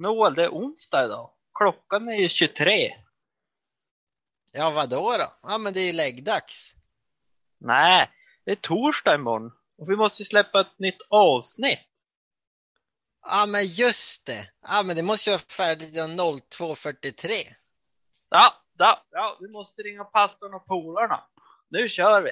Noel, det är onsdag idag. Klockan är ju 23. Ja, vadå då? Ja, men det är ju läggdags. Nej, det är torsdag imorgon. Och vi måste ju släppa ett nytt avsnitt. Ja, men just det. Ja, men det måste ju vara färdigt 02.43. Ja, ja, ja, vi måste ringa pastorn och polarna. Nu kör vi!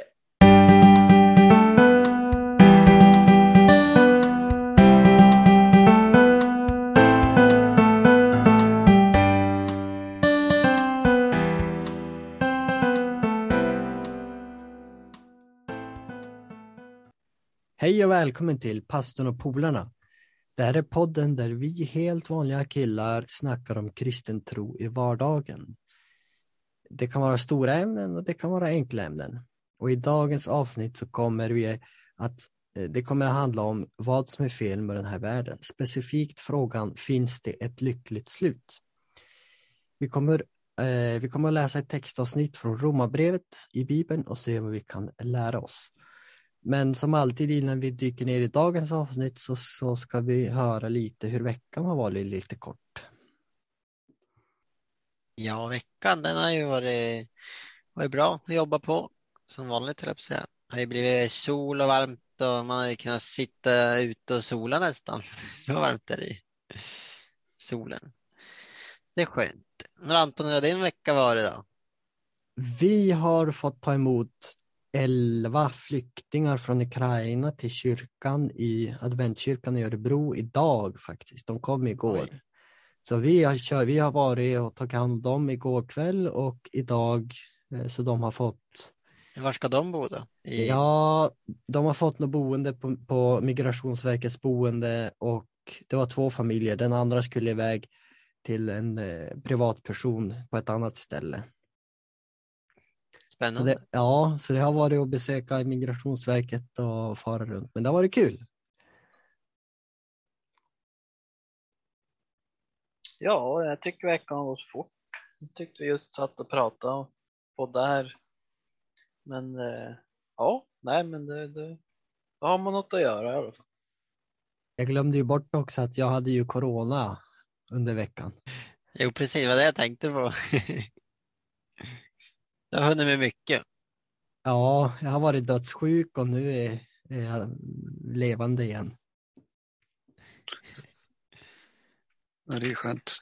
Hej och välkommen till Pastorn och polarna. Det här är podden där vi helt vanliga killar snackar om kristen tro i vardagen. Det kan vara stora ämnen och det kan vara enkla ämnen. Och i dagens avsnitt så kommer vi att eh, det kommer att handla om vad som är fel med den här världen. Specifikt frågan, finns det ett lyckligt slut? Vi kommer, eh, vi kommer att läsa ett textavsnitt från Romarbrevet i Bibeln och se vad vi kan lära oss. Men som alltid innan vi dyker ner i dagens avsnitt så, så ska vi höra lite hur veckan har varit lite kort. Ja, veckan den har ju varit, varit bra att jobba på. Som vanligt, höll jag säga. Det har ju blivit sol och varmt och man har ju kunnat sitta ute och sola nästan. Så varmt är det ju. Solen. Det är skönt. Men Anton, hur har din vecka varit då? Vi har fått ta emot elva flyktingar från Ukraina till kyrkan i adventkyrkan i Örebro idag faktiskt. De kom igår. Oj. Så vi har, kör, vi har varit och tagit hand om dem igår kväll och idag eh, så de har fått Var ska de bo då? I... Ja, de har fått något boende på, på Migrationsverkets boende och det var två familjer. Den andra skulle iväg till en eh, privatperson på ett annat ställe. Så Spännande. det, ja, så det har varit att besöka Migrationsverket och fara runt, men det har varit kul. Ja, jag tycker veckan har gått fort. Jag tyckte vi just satt och pratade på där. Men eh, ja, nej men det, det, då har man något att göra i alla fall. Jag glömde ju bort också att jag hade ju corona under veckan. Jo, precis vad det jag tänkte på. Jag har hunnit med mycket. Ja, jag har varit dödssjuk och nu är, är jag levande igen. Ja, det är skönt.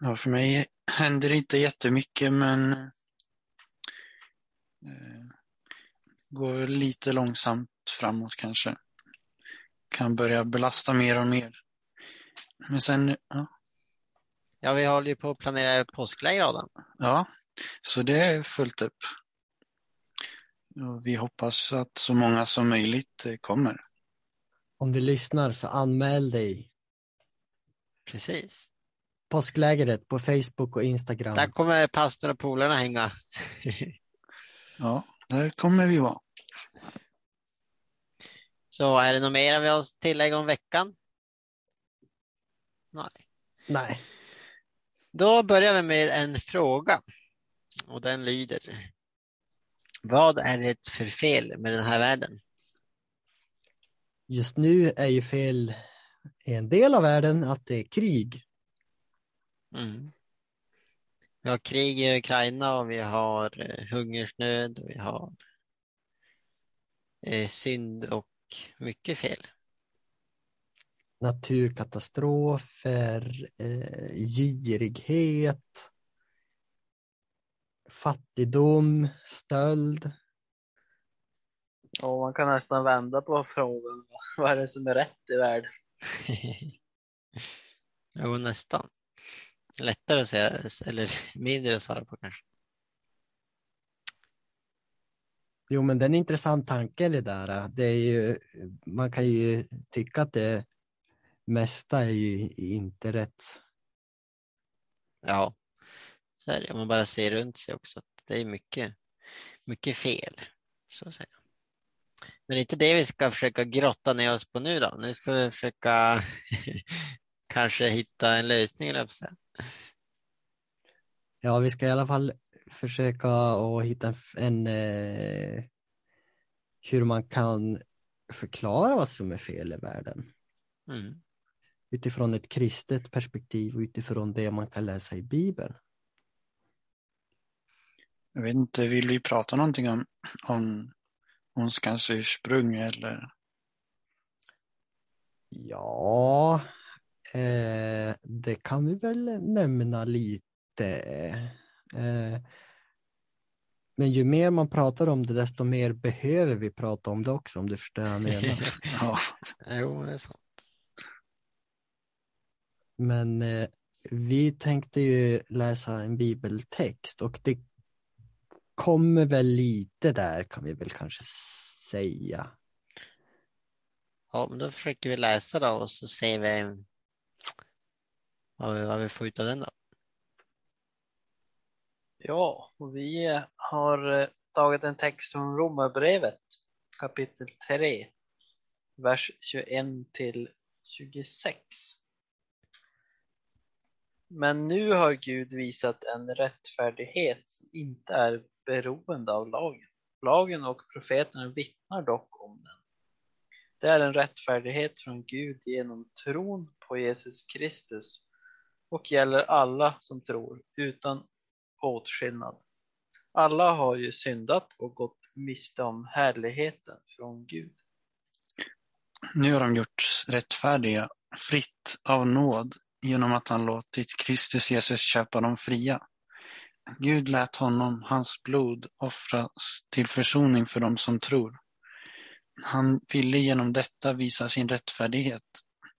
Ja, för mig händer det inte jättemycket, men eh, går lite långsamt framåt kanske. Kan börja belasta mer och mer. Men sen, ja, Ja, vi håller ju på att planera påskläger Adam. ja så det är fullt upp. Och vi hoppas att så många som möjligt eh, kommer. Om du lyssnar så anmäl dig. Precis. Påsklägret på Facebook och Instagram. Där kommer pastorn och polarna hänga. Ja, där kommer vi vara. Så är det något mer vi har att tillägga om veckan? Nej. Nej, Då börjar vi med en fråga. Och den lyder. Vad är det för fel med den här världen? just nu är ju fel i en del av världen att det är krig. Mm. Vi har krig i Ukraina och vi har eh, hungersnöd och vi har eh, synd och mycket fel. Naturkatastrofer, eh, girighet, fattigdom, stöld. Och man kan nästan vända på frågan. Vad är det som är rätt i världen? Jo, nästan. Lättare att säga, eller mindre att svara på kanske. Jo, men det är en intressant tanke det där. Det är ju, man kan ju tycka att det mesta är ju inte rätt. Ja, så är det. Om man bara ser runt sig också. Att det är mycket, mycket fel. Så att säga. Men det är inte det vi ska försöka grotta ner oss på nu då. Nu ska vi försöka kanske hitta en lösning. eller. Ja, vi ska i alla fall försöka att hitta en eh, hur man kan förklara vad som är fel i världen. Mm. Utifrån ett kristet perspektiv och utifrån det man kan läsa i Bibeln. Jag vet inte, vill vi prata någonting om, om ondskans ursprung eller? Ja, eh, det kan vi väl nämna lite. Eh, men ju mer man pratar om det, desto mer behöver vi prata om det också, om du förstår vad jag menar. Ja, Jo, det är sant. Men eh, vi tänkte ju läsa en bibeltext och det kommer väl lite där kan vi väl kanske säga. Ja, men då försöker vi läsa då och så ser vi vad vi, vad vi får ut av den då. Ja, och vi har eh, tagit en text från Romarbrevet kapitel 3, vers 21 till 26. Men nu har Gud visat en rättfärdighet som inte är beroende av lagen. Lagen och profeterna vittnar dock om den. Det är en rättfärdighet från Gud genom tron på Jesus Kristus och gäller alla som tror utan åtskillnad. Alla har ju syndat och gått miste om härligheten från Gud. nu har de gjorts rättfärdiga fritt av nåd genom att han låtit Kristus Jesus köpa dem fria. Gud lät honom, hans blod, offras till försoning för dem som tror. Han ville genom detta visa sin rättfärdighet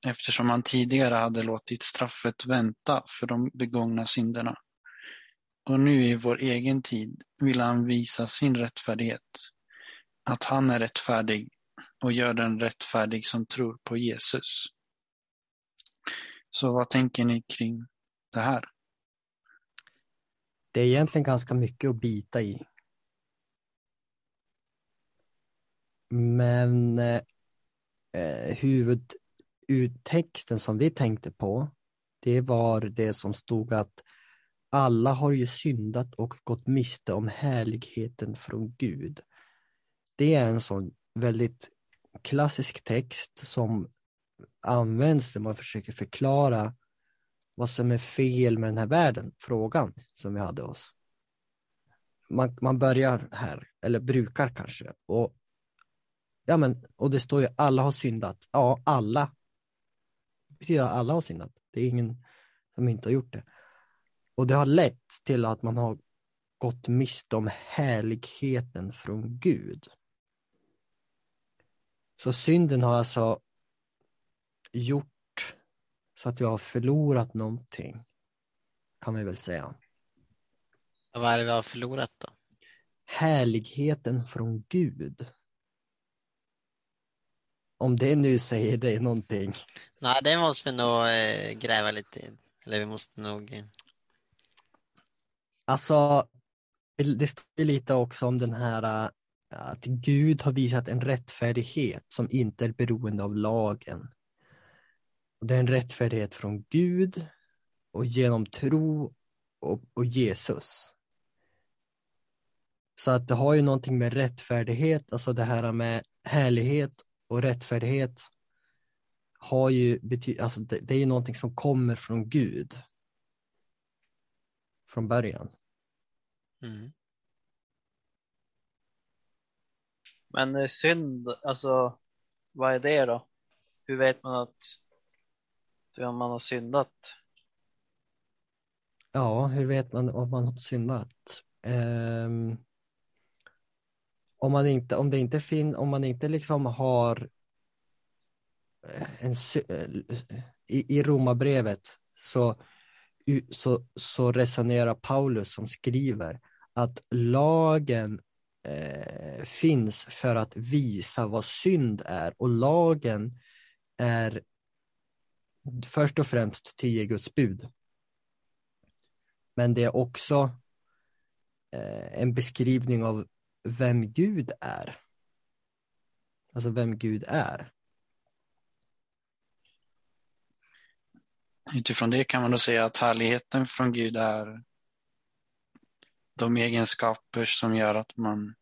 eftersom han tidigare hade låtit straffet vänta för de begångna synderna. Och nu i vår egen tid vill han visa sin rättfärdighet, att han är rättfärdig och gör den rättfärdig som tror på Jesus. Så vad tänker ni kring det här? Det är egentligen ganska mycket att bita i. Men eh, eh huvuduttexten som vi tänkte på, det var det som stod att alla har ju syndat och gått miste om härligheten från Gud. Det är en sån väldigt klassisk text som används när man försöker förklara vad som är fel med den här världen, frågan som vi hade oss. Man, man börjar här, eller brukar kanske, och, ja men, och det står ju alla har syndat. Ja, alla. Det betyder att alla har syndat. Det är ingen som inte har gjort det. Och det har lett till att man har gått miste om härligheten från Gud. Så synden har alltså gjort så att vi har förlorat någonting, kan vi väl säga. Vad är det vi har förlorat då? Härligheten från Gud. Om det nu säger dig någonting. Nej, det måste vi nog eh, gräva lite i. Eller vi måste nog... eh, Alltså, det står lite också om den här äh, att Gud har visat en rättfärdighet som inte är beroende av lagen. Och det är en rättfärdighet från Gud och genom tro och, och Jesus. Så att det har ju någonting med rättfärdighet, alltså det här med härlighet och rättfärdighet har ju bety- alltså det, det är ju någonting som kommer från Gud. Från början. Mm. Men eh, synd, alltså vad är det då? Hur vet man att om man har syndat? Ja, hur vet man om man har syndat? Um, om man inte, om det inte finns, om man inte liksom har eh, en, eh, i, i romabrevet så, så, så resonerar Paulus som skriver att lagen eh, finns för att visa vad synd är och lagen är först och främst tio Guds bud. Men det är också eh, en beskrivning av vem Gud är. Alltså vem Gud är. Utifrån det kan man då säga att härligheten från Gud är de egenskaper som gör att man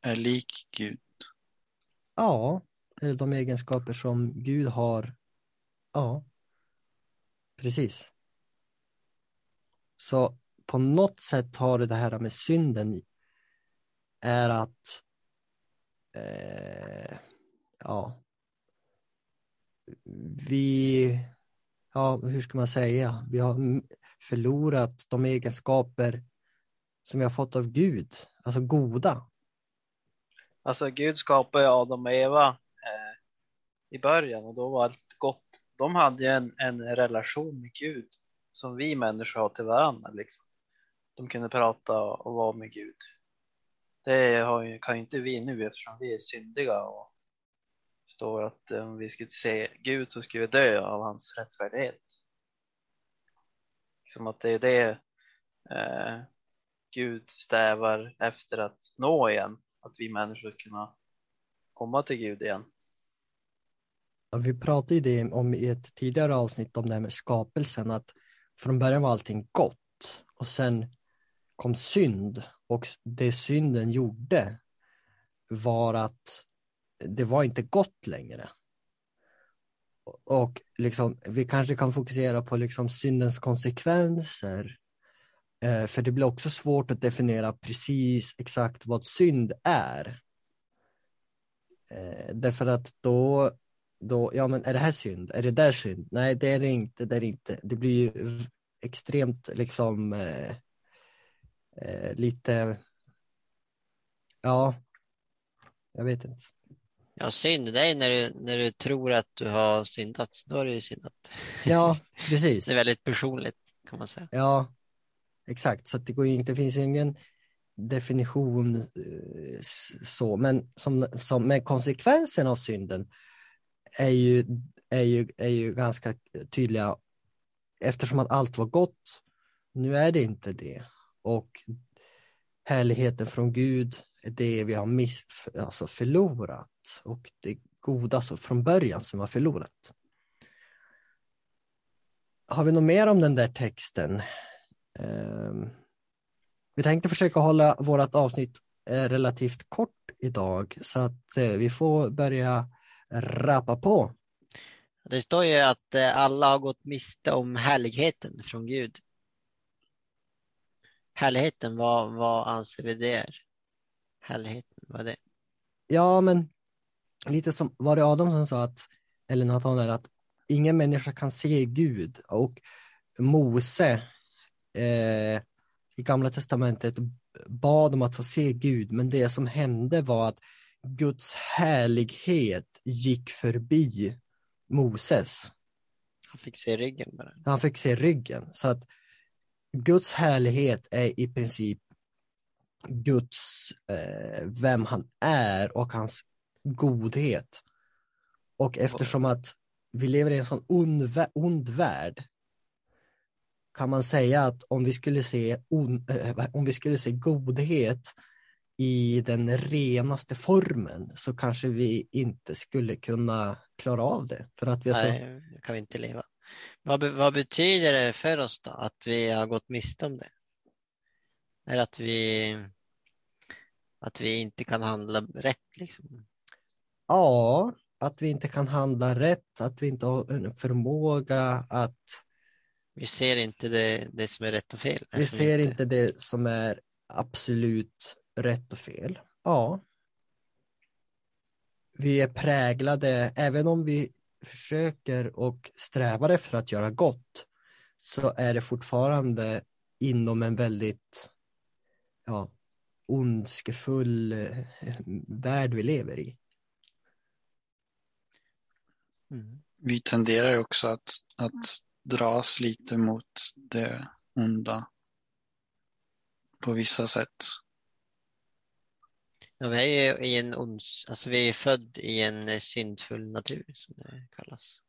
är lik Gud. Ja, eller de egenskaper som Gud har. Ja, precis. Så på något sätt har det här med synden är att eh, ja. Vi ja, hur ska man säga, vi har förlorat de egenskaper som vi har fått av Gud, alltså goda. Alltså Gud skapade Adam och Eva i början och då var allt gott. De hade ju en, en relation med Gud som vi människor har till varandra. Liksom. De kunde prata och vara med Gud. Det har, kan inte vi nu eftersom vi är syndiga och står att eh, om vi skulle se Gud så skulle vi dö av hans rättfärdighet. Som att det är det eh, Gud strävar efter att nå igen, att vi människor ska kunna komma till Gud igen. Vi pratade ju det om i ett tidigare avsnitt om det här med skapelsen, att från början var allting gott och sen kom synd och det synden gjorde var att det var inte gott längre. Och liksom, vi kanske kan fokusera på liksom syndens konsekvenser. Eh, för det blir också svårt att definiera precis exakt vad synd är. Eh, därför att då, då, ja men är det här synd? Är det där synd? Nej, det är det inte. Det, är inte. det blir ju extremt liksom eh, eh lite, ja, jag vet inte. Ja, synd, det är när du, när du tror att du har syndat. Då har du ju syndat. Ja, precis. det är väldigt personligt kan man säga. Ja, exakt. Så det, går inte, det finns ingen definition eh, så, men som, som med konsekvensen av synden är ju, är, ju, är ju ganska tydliga eftersom att allt var gott. Nu är det inte det och härligheten från Gud är det vi har miss, alltså förlorat och det goda så från början som har förlorat. Har vi något mer om den där texten? Um, vi tänkte försöka hålla vårt avsnitt eh, relativt kort idag så att eh, vi får börja rappa på. Det står ju att eh, alla har gått miste om härligheten från Gud. Härligheten, vad, vad anser vi det är? Härligheten, vad är det? Ja, men lite som, var det Adam som sa att, eller Nathanael, att ingen människa kan se Gud och Mose eh, i gamla testamentet bad om att få se Gud, men det som hände var att Guds härlighet gick förbi Moses. Han fick se ryggen bara. Han fick se ryggen, så att Guds härlighet är i princip Guds, eh, vem han är och hans godhet. Och eftersom att vi lever i en sån ond, ond värld kan man säga att om vi skulle se, on, äh, om vi skulle se godhet i den renaste formen så kanske vi inte skulle kunna klara av det. För att vi har Nej, så... kan vi inte leva. Vad, vad betyder det för oss då att vi har gått miste om det? Det att vi, att vi inte kan handla rätt liksom? Ja, att vi inte kan handla rätt, att vi inte har en förmåga att vi ser inte det, det som är rätt och fel. Vi ser inte det som är absolut rätt och fel. Ja. Vi är präglade, även om vi försöker och strävar efter att göra gott, så är det fortfarande inom en väldigt ja, ondskefull eh, värld vi lever i. Mm. Vi tenderar också att, att dras lite mot det onda på vissa sätt. Ja, vi är ju i en ons, alltså vi är född i en eh, syndfull natur som det kallas.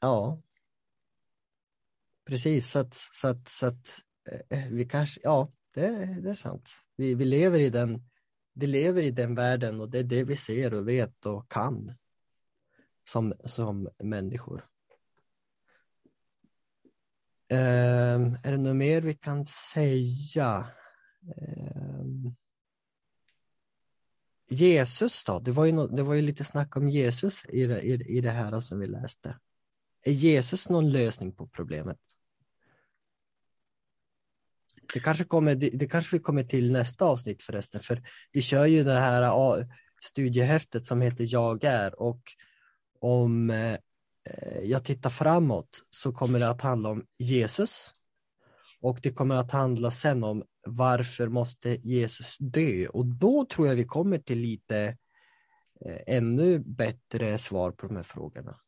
Ja. Precis, så att, så att, så att eh, vi kanske, ja, det, det är sant. Vi, vi lever i den, vi lever i den världen och det är det vi ser och vet och kan som, som människor. Eh, är det något mer vi kan säga? Eh, Jesus då? Det var, ju no, det var ju lite snack om Jesus i det, i, i det här som vi läste. Är Jesus någon lösning på problemet? Det kanske, kommer, det, det kanske vi kommer till nästa avsnitt förresten, för vi kör ju det här studiehäftet som heter Jag är och om eh, eh, jag tittar framåt så kommer det att handla om Jesus och det kommer att handla sen om varför måste Jesus dö? Och då tror jag vi kommer till lite eh, ännu bättre svar på de här frågorna.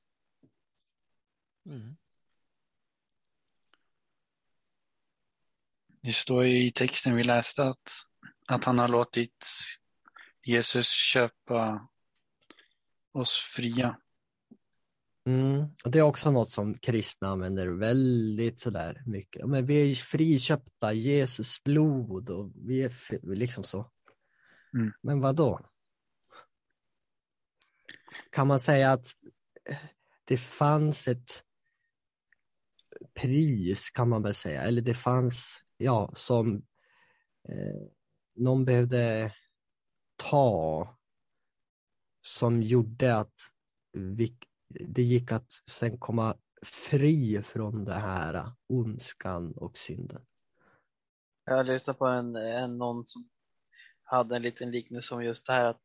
Mm. Det står i texten vi läste att, att han har låtit Jesus köpa oss fria. Mm. Och det är också något som kristna använder väldigt sådär mycket. Men vi är friköpta, Jesus blod och vi är liksom så. Mm. Men vad då? Kan man säga att det fanns ett pris kan man väl säga, eller det fanns, ja, som eh, någon behövde ta som gjorde att vi, det gick att sen komma fri från det här ondskan och synden. Jag lyssnade på en, en någon som hade en liten liknelse om just det här att,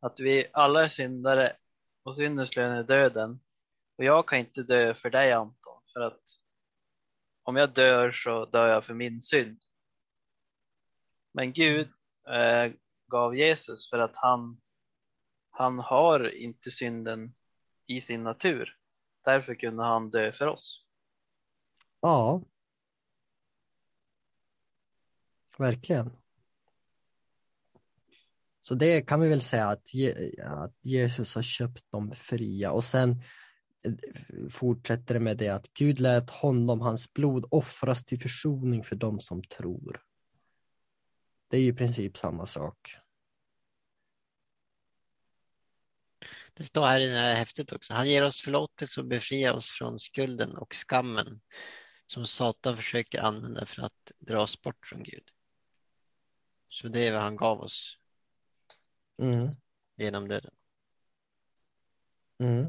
att vi alla är syndare och syndens lön är döden. Och jag kan inte dö för dig Anton, för att om jag dör så dör jag för min synd. Men Gud eh, gav Jesus för att han, han har inte synden i sin natur. Därför kunde han dö för oss. Ja. Verkligen. Så det kan vi väl säga att, Je att Jesus har köpt dem fria och sen eh, fortsätter det med det att Gud lät honom, hans blod offras till försoning för dem som tror. Det är ju i princip samma sak. Det står här i det här häftet också. Han ger oss förlåtelse och befriar oss från skulden och skammen som Satan försöker använda för att dra oss bort från Gud. Så det är vad han gav oss mm. genom döden. Mm.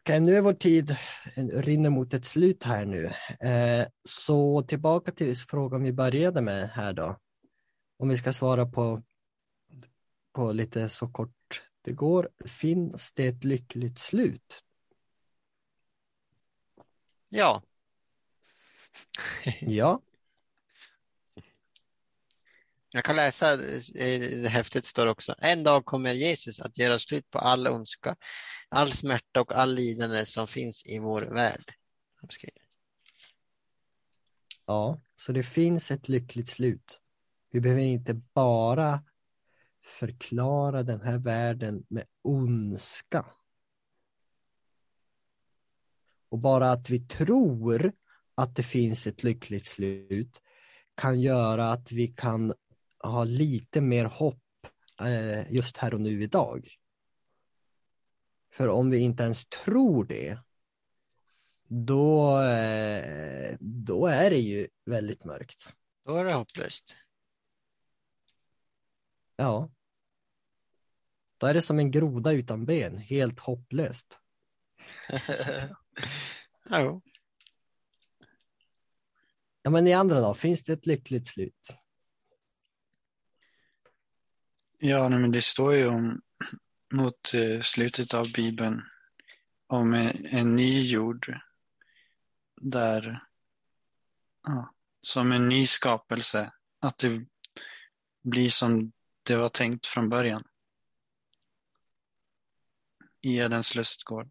Okej, nu är vår tid rinner mot ett slut här nu. Eh, så tillbaka till frågan vi började med här då. Om vi ska svara på, på lite så kort det går. Finns det ett lyckligt slut? Ja. ja. Jag kan läsa, i det häftet står också, en dag kommer Jesus att göra slut på all ondska, all smärta och all lidande som finns i vår värld. Ja, så det finns ett lyckligt slut. Vi behöver inte bara förklara den här världen med ondska. Och bara att vi tror att det finns ett lyckligt slut kan göra att vi kan ha lite mer hopp eh, just här och nu idag. För om vi inte ens tror det, då, eh, då är det ju väldigt mörkt. Då är det hopplöst. Ja. Då är det som en groda utan ben, helt hopplöst. ja. Ja, men i andra då, finns det ett lyckligt slut? Ja, men det står ju om, mot eh, slutet av Bibeln om en, en ny jord där, ja, som en ny skapelse, att det blir som det var tänkt från början. I Edens lustgård.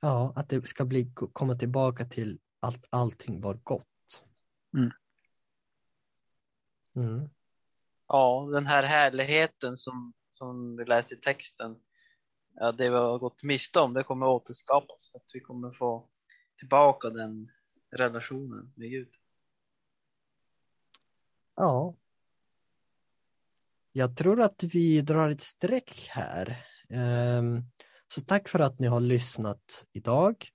Ja, att det ska bli, komma tillbaka till att allting var gott. Mm. Mm. Ja, den här härligheten som, som vi läste i texten, ja, det vi har gått miste om, det kommer återskapas. Att vi kommer få tillbaka den relationen med Gud. Ja. Jag tror att vi drar ett streck här. Ehm, så tack för att ni har lyssnat idag.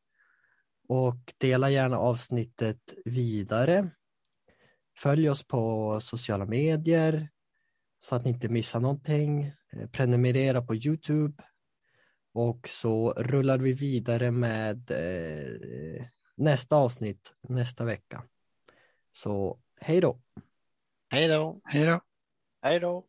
Och dela gärna avsnittet vidare. Följ oss på sociala medier så att ni inte missar någonting. Eh, Prenumerera på Youtube. Och så rullar vi vidare med eh, nästa avsnitt nästa vecka. Så hej då! Hej då. Hej då. Hej då!